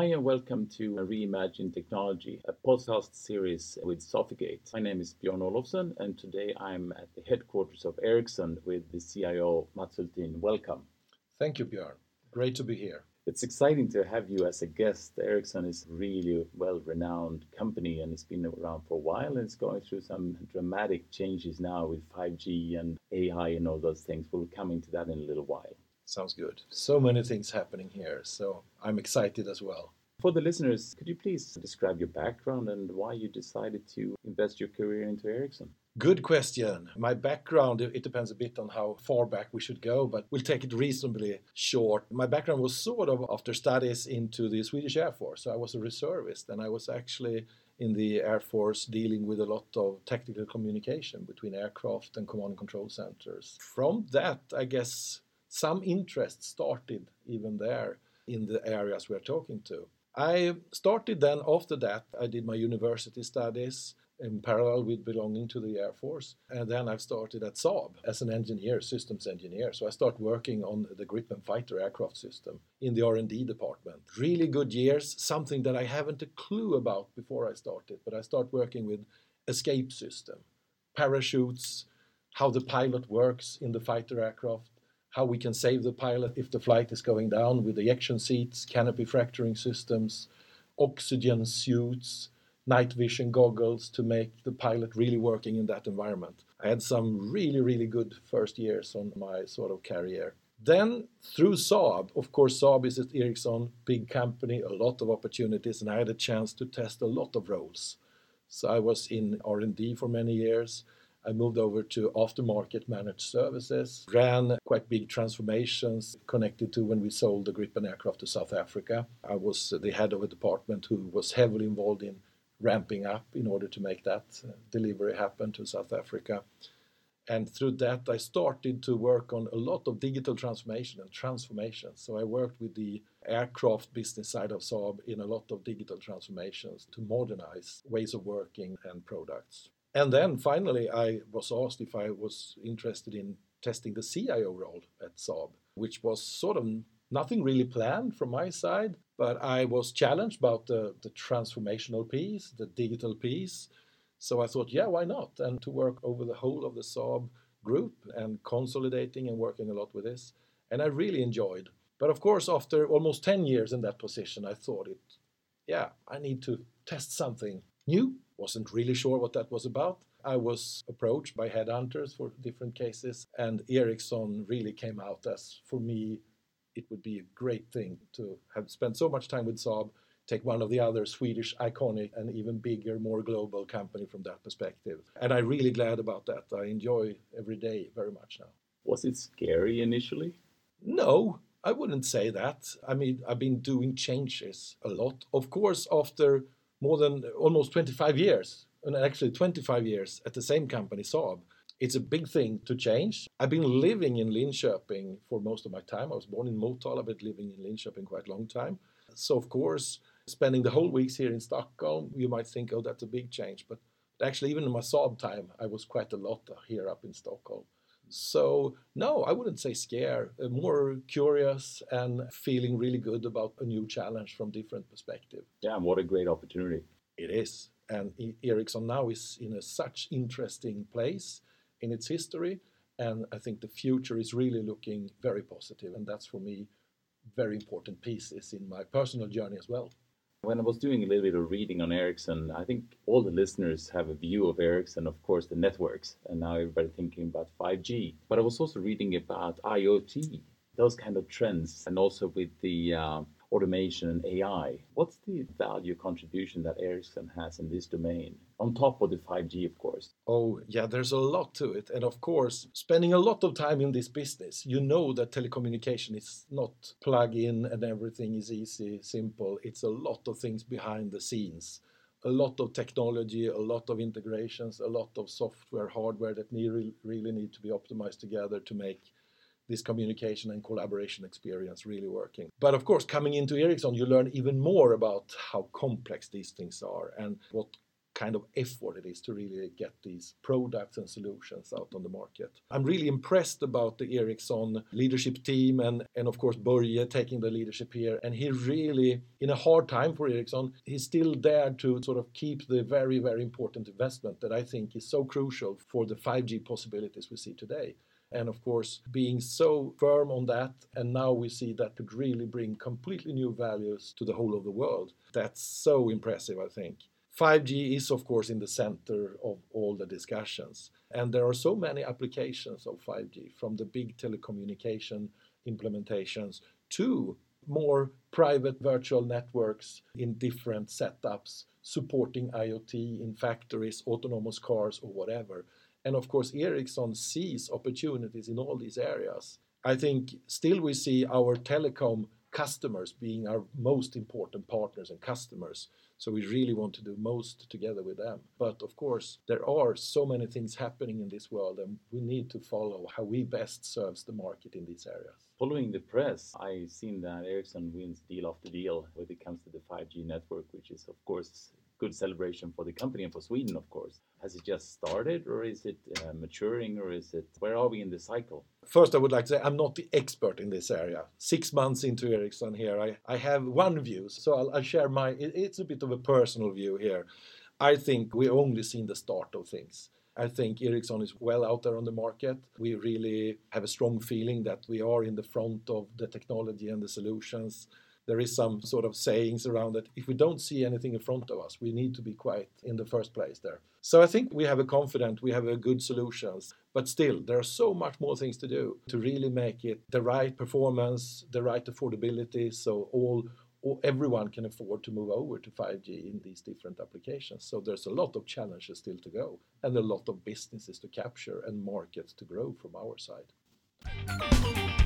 Hi and welcome to Reimagine Technology, a podcast series with Sofigate. My name is Björn Olofsson and today I'm at the headquarters of Ericsson with the CIO Mats Hultin. Welcome. Thank you, Björn. Great to be here. It's exciting to have you as a guest. Ericsson is really well-renowned company and it's been around for a while and it's going through some dramatic changes now with 5G and AI and all those things. We'll come into that in a little while. Sounds good. So many things happening here, so I'm excited as well. For the listeners, could you please describe your background and why you decided to invest your career into Ericsson? Good question. My background, it depends a bit on how far back we should go, but we'll take it reasonably short. My background was sort of after studies into the Swedish Air Force. So I was a reservist and I was actually in the Air Force dealing with a lot of technical communication between aircraft and command and control centers. From that, I guess some interest started even there in the areas we're talking to. I started then after that, I did my university studies in parallel with belonging to the Air Force. And then I started at Saab as an engineer, systems engineer. So I started working on the Gripen fighter aircraft system in the R&D department. Really good years, something that I haven't a clue about before I started, but I started working with escape system, parachutes, how the pilot works in the fighter aircraft, how we can save the pilot if the flight is going down with the ejection seats, canopy fracturing systems, oxygen suits, night vision goggles to make the pilot really working in that environment. I had some really, really good first years on my sort of career. Then through Saab, of course, Saab is at Ericsson, big company, a lot of opportunities, and I had a chance to test a lot of roles. So I was in R&D for many years. I moved over to aftermarket managed services, ran quite big transformations connected to when we sold the Gripen aircraft to South Africa. I was the head of a department who was heavily involved in ramping up in order to make that uh, delivery happen to South Africa. And through that, I started to work on a lot of digital transformation and transformation. So I worked with the aircraft business side of Saab in a lot of digital transformations to modernize ways of working and products. And then finally, I was asked if I was interested in testing the CIO role at Saab, which was sort of nothing really planned from my side, but I was challenged about the, the transformational piece, the digital piece. So I thought, yeah, why not? And to work over the whole of the Saab group and consolidating and working a lot with this. And I really enjoyed. But of course, after almost 10 years in that position, I thought it, yeah, I need to test something new wasn't really sure what that was about. I was approached by headhunters for different cases, and Ericsson really came out as, for me, it would be a great thing to have spent so much time with Saab, take one of the other Swedish iconic and even bigger, more global company from that perspective. And I'm really glad about that. I enjoy every day very much now. Was it scary initially? No, I wouldn't say that. I mean, I've been doing changes a lot. Of course, after more than almost 25 years, and actually 25 years at the same company, Saab. It's a big thing to change. I've been living in Linköping for most of my time. I was born in Motala, but living in Linköping quite a long time. So, of course, spending the whole weeks here in Stockholm, you might think, oh, that's a big change. But actually, even in my Saab time, I was quite a lot here up in Stockholm. So, no, I wouldn't say scare, uh, more curious and feeling really good about a new challenge from different perspective. Yeah, and what a great opportunity. It is. And Ericsson now is in a such interesting place in its history. And I think the future is really looking very positive. And that's for me very important pieces in my personal journey as well. When I was doing a little bit of reading on Ericsson, I think all the listeners have a view of Ericsson, of course, the networks, and now everybody thinking about 5G. But I was also reading about IoT, those kind of trends, and also with the uh, automation and AI. What's the value contribution that Ericsson has in this domain? On top of the 5G, of course. Oh, yeah, there's a lot to it. And of course, spending a lot of time in this business, you know that telecommunication is not plug in and everything is easy, simple. It's a lot of things behind the scenes. A lot of technology, a lot of integrations, a lot of software, hardware that need, really need to be optimized together to make this communication and collaboration experience really working. But of course, coming into Ericsson, you learn even more about how complex these things are and what kind of effort it is to really get these products and solutions out on the market. I'm really impressed about the Ericsson leadership team and, and of course Börje taking the leadership here. And he really, in a hard time for Ericsson, he's still there to sort of keep the very, very important investment that I think is so crucial for the 5G possibilities we see today and of course being so firm on that and now we see that could really bring completely new values to the whole of the world. That's so impressive i think. 5g is of course in the center of all the discussions and there are so many applications of 5g from the big telecommunication implementations to more private virtual networks in different setups supporting iot in factories autonomous cars or whatever and of course, Ericsson sees opportunities in all these areas. I think still we see our telecom customers being our most important partners and customers. So we really want to do most together with them. But of course, there are so many things happening in this world, and we need to follow how we best serves the market in these areas. Following the press, I've seen that Ericsson wins deal after deal when it comes to the 5G network, which is of course good celebration for the company and for Sweden, of course. Has it just started, or is it uh, maturing, or is it where are we in the cycle? First, I would like to say I'm not the expert in this area. Six months into Ericsson here, I, I have one view, so I'll, I'll share my. It, it's a bit of a personal view here. I think we only seen the start of things. I think Ericsson is well out there on the market. We really have a strong feeling that we are in the front of the technology and the solutions there is some sort of sayings around that if we don't see anything in front of us, we need to be quiet in the first place there. So I think we have a confident, we have a good solutions, but still there are so much more things to do to really make it the right performance, the right affordability, so all or everyone can afford to move over to 5G in these different applications. So there's a lot of challenges still to go and a lot of businesses to capture and markets to grow from our side.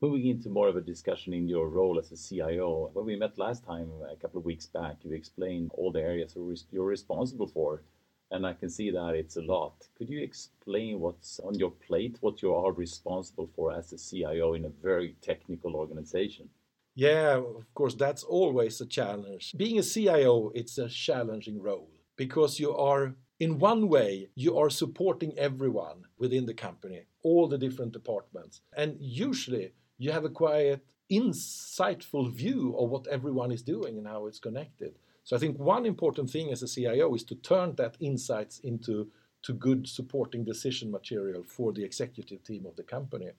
Moving into more of a discussion in your role as a CIO, when we met last time a couple of weeks back, you explained all the areas you're responsible for, and I can see that it's a lot. Could you explain what's on your plate, what you are responsible for as a CIO in a very technical organization? Yeah, of course, that's always a challenge. Being a CIO, it's a challenging role because you are in one way, you are supporting everyone within the company, all the different departments. And usually, you have a quiet, insightful view of what everyone is doing and how it's connected. So I think one important thing as a CIO is to turn that insights into to good supporting decision material for the executive team of the company.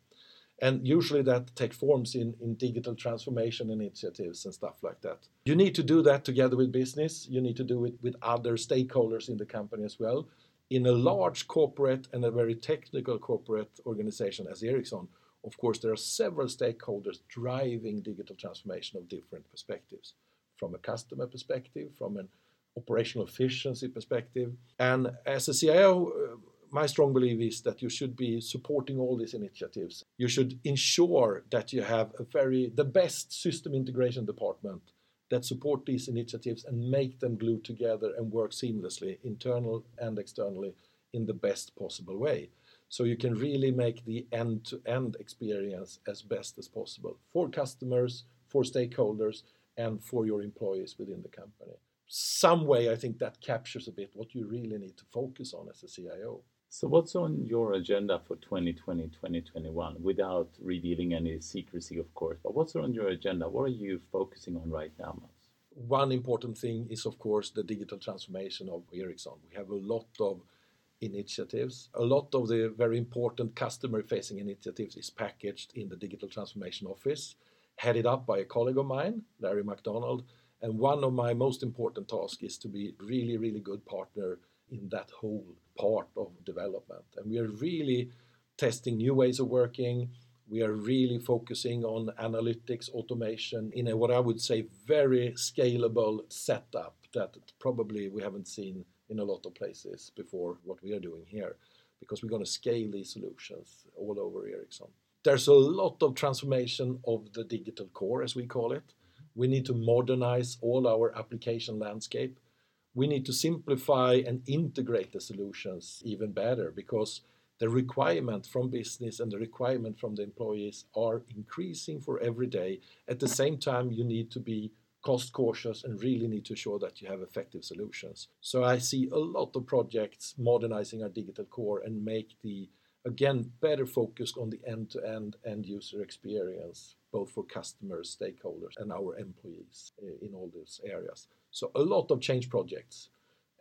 And usually that takes forms in, in digital transformation initiatives and stuff like that. You need to do that together with business. You need to do it with other stakeholders in the company as well. In a large corporate and a very technical corporate organization as Ericsson, of course, there are several stakeholders driving digital transformation of different perspectives from a customer perspective, from an operational efficiency perspective. And as a CIO, uh, my strong belief is that you should be supporting all these initiatives. You should ensure that you have a very the best system integration department that support these initiatives and make them glue together and work seamlessly, internal and externally, in the best possible way so you can really make the end-to-end experience as best as possible for customers, for stakeholders, and for your employees within the company. Some way, I think that captures a bit what you really need to focus on as a CIO. So, what's on your agenda for 2020, 2021, without revealing any secrecy, of course? But what's on your agenda? What are you focusing on right now, Mats? One important thing is, of course, the digital transformation of Ericsson. We have a lot of initiatives. A lot of the very important customer-facing initiatives is packaged in the Digital Transformation Office, headed up by a colleague of mine, Larry McDonald. And one of my most important tasks is to be really, really good partner in that whole part of development. And we are really testing new ways of working. We are really focusing on analytics, automation in a what I would say very scalable setup that probably we haven't seen in a lot of places before what we are doing here because we're going to scale these solutions all over Ericsson. There's a lot of transformation of the digital core, as we call it. We need to modernize all our application landscape. We need to simplify and integrate the solutions even better because the requirement from business and the requirement from the employees are increasing for every day. At the same time, you need to be cost cautious and really need to ensure that you have effective solutions. So I see a lot of projects modernizing our digital core and make the again better focused on the end-to-end end user experience both for customers stakeholders and our employees eh, in all these areas so a lot of change projects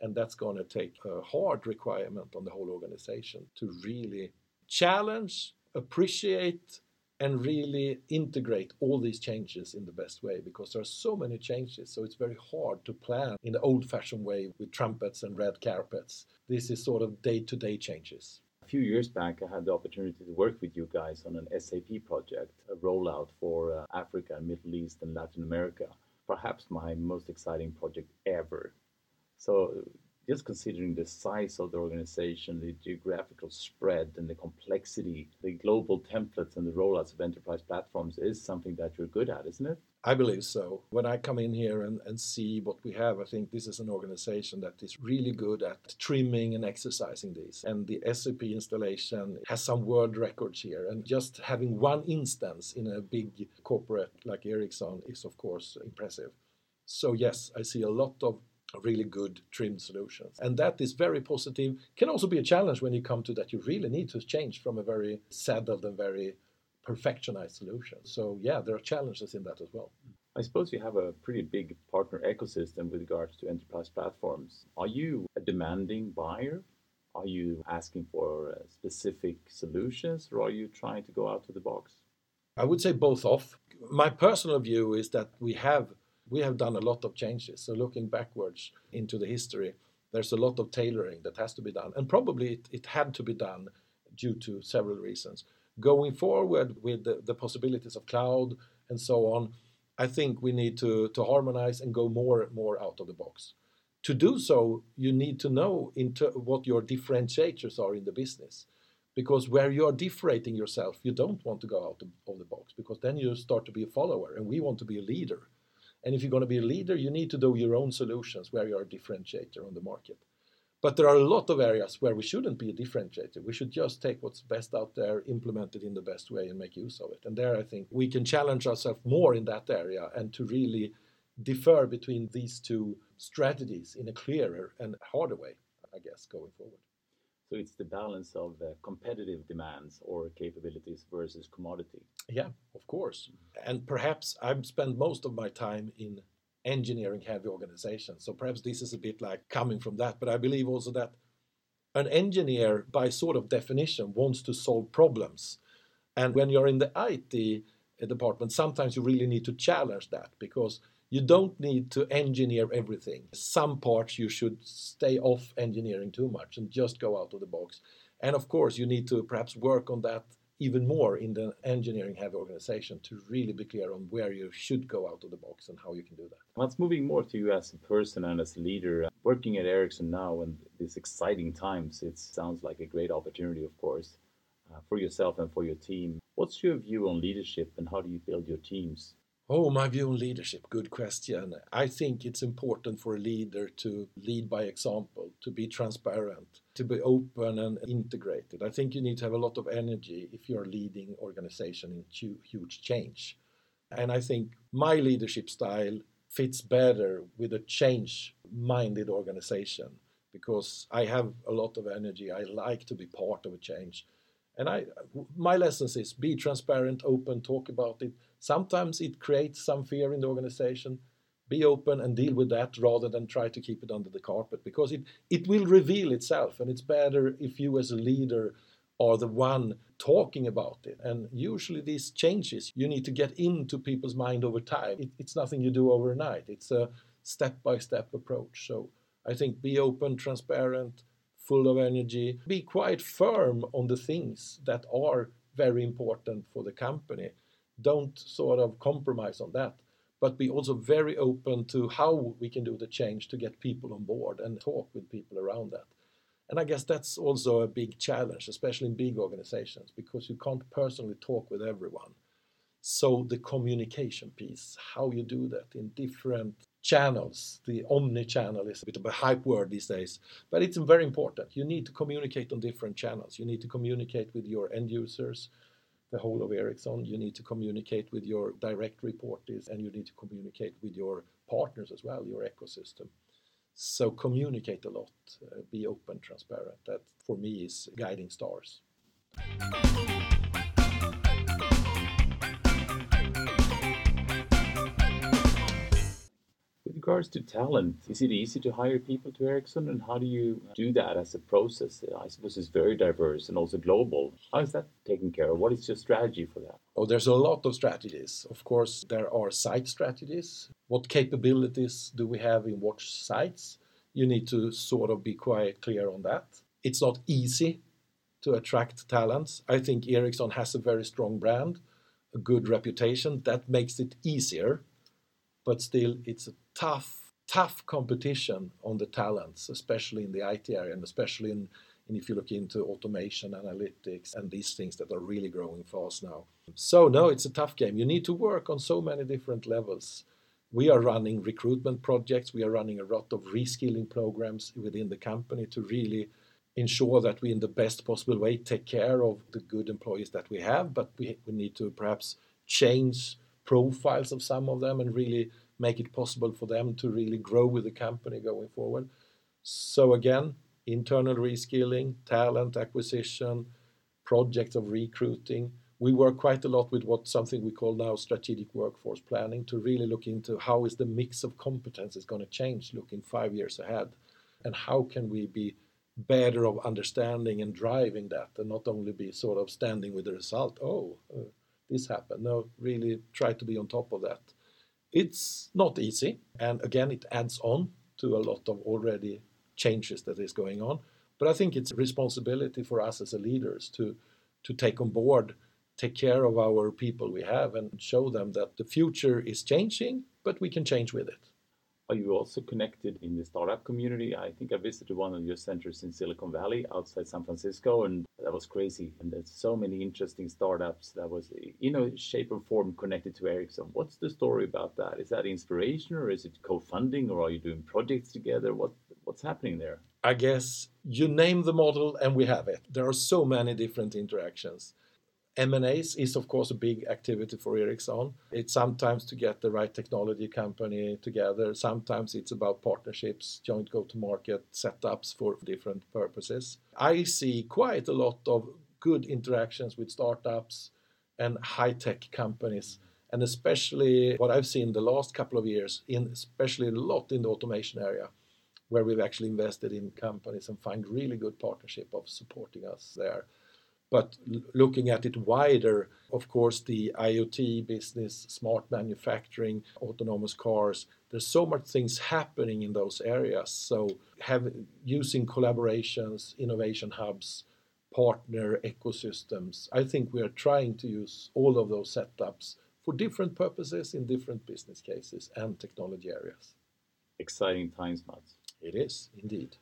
and that's going to take a hard requirement on the whole organization to really challenge appreciate and really integrate all these changes in the best way because there are so many changes so it's very hard to plan in the old fashioned way with trumpets and red carpets this is sort of day to day changes A few years back, I had the opportunity to work with you guys on an SAP project, a rollout for uh, Africa, Middle East, and Latin America. Perhaps my most exciting project ever. So, just considering the size of the organization, the geographical spread, and the complexity, the global templates and the rollouts of enterprise platforms is something that you're good at, isn't it? I believe so. When I come in here and, and see what we have, I think this is an organization that is really good at trimming and exercising these. And the SAP installation has some world records here. And just having one instance in a big corporate like Ericsson is, of course, impressive. So, yes, I see a lot of really good trimmed solutions. And that is very positive. Can also be a challenge when you come to that you really need to change from a very saddled and very perfectionized solution. So yeah, there are challenges in that as well. I suppose you have a pretty big partner ecosystem with regards to enterprise platforms. Are you a demanding buyer? Are you asking for uh, specific solutions or are you trying to go out of the box? I would say both off. My personal view is that we have we have done a lot of changes. So looking backwards into the history, there's a lot of tailoring that has to be done. And probably it, it had to be done due to several reasons. Going forward with the, the possibilities of cloud and so on, I think we need to, to harmonize and go more and more out of the box. To do so, you need to know what your differentiators are in the business. Because where you are differentiating yourself, you don't want to go out of the box because then you start to be a follower and we want to be a leader. And if you're going to be a leader, you need to do your own solutions where you are a differentiator on the market. But there are a lot of areas where we shouldn't be a differentiator. We should just take what's best out there, implement it in the best way, and make use of it. And there, I think we can challenge ourselves more in that area and to really differ between these two strategies in a clearer and harder way, I guess, going forward. So it's the balance of uh, competitive demands or capabilities versus commodity. Yeah, of course. And perhaps I've spent most of my time in engineering heavy organizations. So perhaps this is a bit like coming from that. But I believe also that an engineer, by sort of definition, wants to solve problems. And when you're in the IT department, sometimes you really need to challenge that because you don't need to engineer everything. Some parts you should stay off engineering too much and just go out of the box. And of course, you need to perhaps work on that even more in the engineering heavy organization to really be clear on where you should go out of the box and how you can do that. Let's moving more to you as a person and as a leader. Working at Ericsson now and these exciting times, it sounds like a great opportunity, of course, uh, for yourself and for your team. What's your view on leadership and how do you build your teams? Oh, my view on leadership, good question. I think it's important for a leader to lead by example, to be transparent, to be open and integrated. I think you need to have a lot of energy if you're leading organization in huge change. And I think my leadership style fits better with a change minded organization because I have a lot of energy. I like to be part of a change. And I my lessons is be transparent, open, talk about it Sometimes it creates some fear in the organization. Be open and deal with that rather than try to keep it under the carpet because it, it will reveal itself. And it's better if you, as a leader, are the one talking about it. And usually, these changes you need to get into people's mind over time. It, it's nothing you do overnight, it's a step by step approach. So I think be open, transparent, full of energy, be quite firm on the things that are very important for the company don't sort of compromise on that but be also very open to how we can do the change to get people on board and talk with people around that. And I guess that's also a big challenge, especially in big organizations, because you can't personally talk with everyone. So the communication piece, how you do that in different channels. The omni channel is a bit of a hype word these days, but it's very important. You need to communicate on different channels. You need to communicate with your end users, the whole of Ericsson. You need to communicate with your direct reporters, and you need to communicate with your partners as well, your ecosystem. So communicate a lot, uh, be open, transparent. That for me is guiding stars. Regards to talent, is it easy to hire people to Ericsson, and how do you do that as a process? I suppose it's very diverse and also global. How is that taken care of? What is your strategy for that? Oh, there's a lot of strategies. Of course, there are site strategies. What capabilities do we have in what sites? You need to sort of be quite clear on that. It's not easy to attract talents. I think Ericsson has a very strong brand, a good reputation. That makes it easier but still it's a tough, tough competition on the talents, especially in the IT area and especially in, in if you look into automation, analytics, and these things that are really growing fast now. So no, it's a tough game. You need to work on so many different levels. We are running recruitment projects. We are running a lot of reskilling programs within the company to really ensure that we, in the best possible way, take care of the good employees that we have. But we, we need to perhaps change profiles of some of them and really make it possible for them to really grow with the company going forward. So again, internal reskilling, talent acquisition, projects of recruiting. We work quite a lot with what something we call now strategic workforce planning to really look into how is the mix of competences is going to change looking five years ahead and how can we be better of understanding and driving that and not only be sort of standing with the result oh uh, this happened. No, really try to be on top of that. It's not easy, and again, it adds on to a lot of already changes that is going on. But I think it's a responsibility for us as leaders to to take on board, take care of our people we have, and show them that the future is changing, but we can change with it. Are you also connected in the startup community? I think I visited one of your centers in Silicon Valley outside San Francisco, and that was crazy. And there's so many interesting startups that was, you know, shape or form connected to Ericsson. What's the story about that? Is that inspiration, or is it co-funding, or are you doing projects together? What what's happening there? I guess you name the model, and we have it. There are so many different interactions. M&As is of course a big activity for Ericsson. It's sometimes to get the right technology company together. Sometimes it's about partnerships, joint go-to-market setups for different purposes. I see quite a lot of good interactions with startups and high-tech companies and especially what I've seen the last couple of years in especially a lot in the automation area where we've actually invested in companies and find really good partnership of supporting us there. But looking at it wider, of course, the IoT business, smart manufacturing, autonomous cars, there's so much things happening in those areas. So have using collaborations, innovation hubs, partner ecosystems. I think we are trying to use all of those setups for different purposes in different business cases and technology areas. Exciting times, Mats. It is indeed.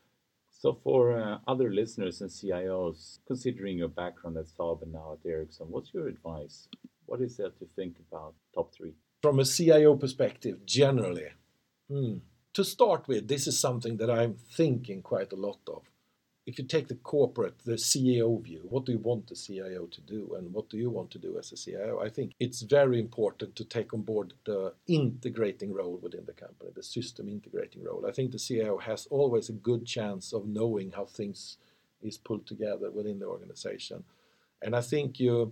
So, for uh, other listeners and CIOs, considering your background at Saab and now at Ericsson, what's your advice? What is there to think about top three? From a CIO perspective, generally, hmm, to start with, this is something that I'm thinking quite a lot of if you take the corporate, the CEO view, what do you want the CIO to do and what do you want to do as a CIO? I think it's very important to take on board the integrating role within the company, the system integrating role. I think the CIO has always a good chance of knowing how things is pulled together within the organization. And I think you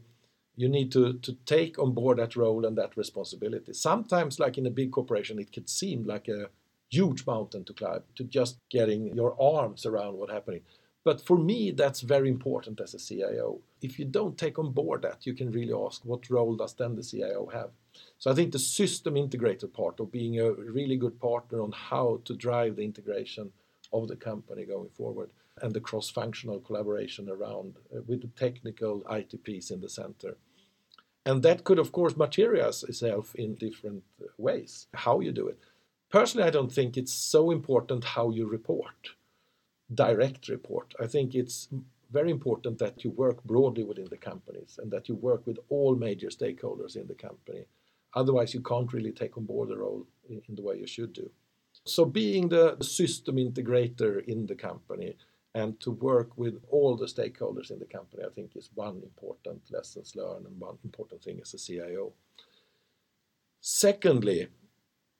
you need to, to take on board that role and that responsibility. Sometimes, like in a big corporation, it could seem like a huge mountain to climb to just getting your arms around what's happening. But for me, that's very important as a CIO. If you don't take on board that, you can really ask what role does then the CIO have? So I think the system integrator part of being a really good partner on how to drive the integration of the company going forward and the cross-functional collaboration around uh, with the technical ITPs in the center. And that could, of course, materialize itself in different ways, how you do it. Personally, I don't think it's so important how you report direct report. I think it's very important that you work broadly within the companies and that you work with all major stakeholders in the company. Otherwise, you can't really take on board the role in, in the way you should do. So, being the system integrator in the company and to work with all the stakeholders in the company, I think is one important lessons learned and one important thing as a CIO. Secondly,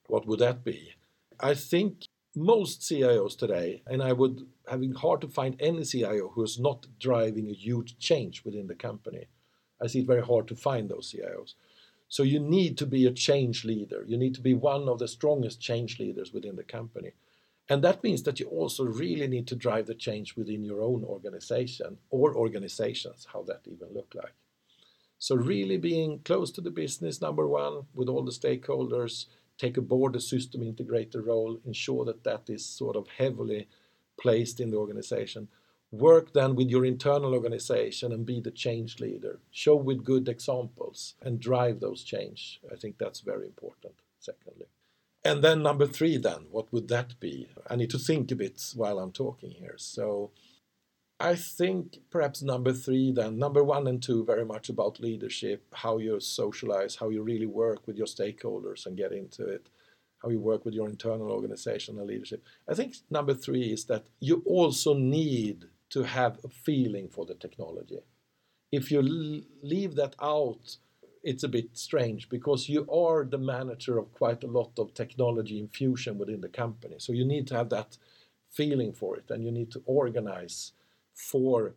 what would that be? I think most CIOs today, and I would having hard to find any CIO who is not driving a huge change within the company. I see it very hard to find those CIOs. So you need to be a change leader. You need to be one of the strongest change leaders within the company. And that means that you also really need to drive the change within your own organization or organizations, how that even look like. So really being close to the business, number one, with all the stakeholders, take aboard the system integrator role, ensure that that is sort of heavily placed in the organization. Work then with your internal organization and be the change leader. Show with good examples and drive those change. I think that's very important, secondly. And then number three, then, what would that be? I need to think a bit while I'm talking here. So I think perhaps number three, then, number one and two, very much about leadership, how you socialize, how you really work with your stakeholders and get into it, how you work with your internal organization and leadership. I think number three is that you also need to have a feeling for the technology. If you leave that out, it's a bit strange because you are the manager of quite a lot of technology infusion within the company. So you need to have that feeling for it and you need to organize for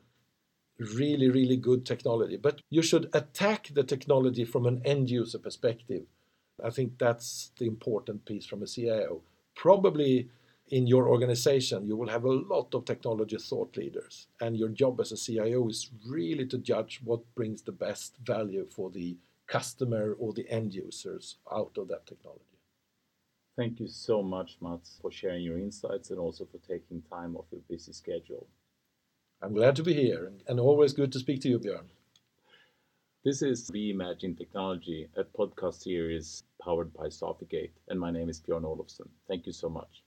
really, really good technology. But you should attack the technology from an end user perspective. I think that's the important piece from a CIO. Probably in your organization, you will have a lot of technology thought leaders, and your job as a CIO is really to judge what brings the best value for the customer or the end users out of that technology. Thank you so much, Mats, for sharing your insights and also for taking time off your busy schedule. I'm glad to be here and always good to speak to you, Björn. This is Reimagine Technology, a podcast series powered by Sofigate, and my name is Björn Olofsson. Thank you so much.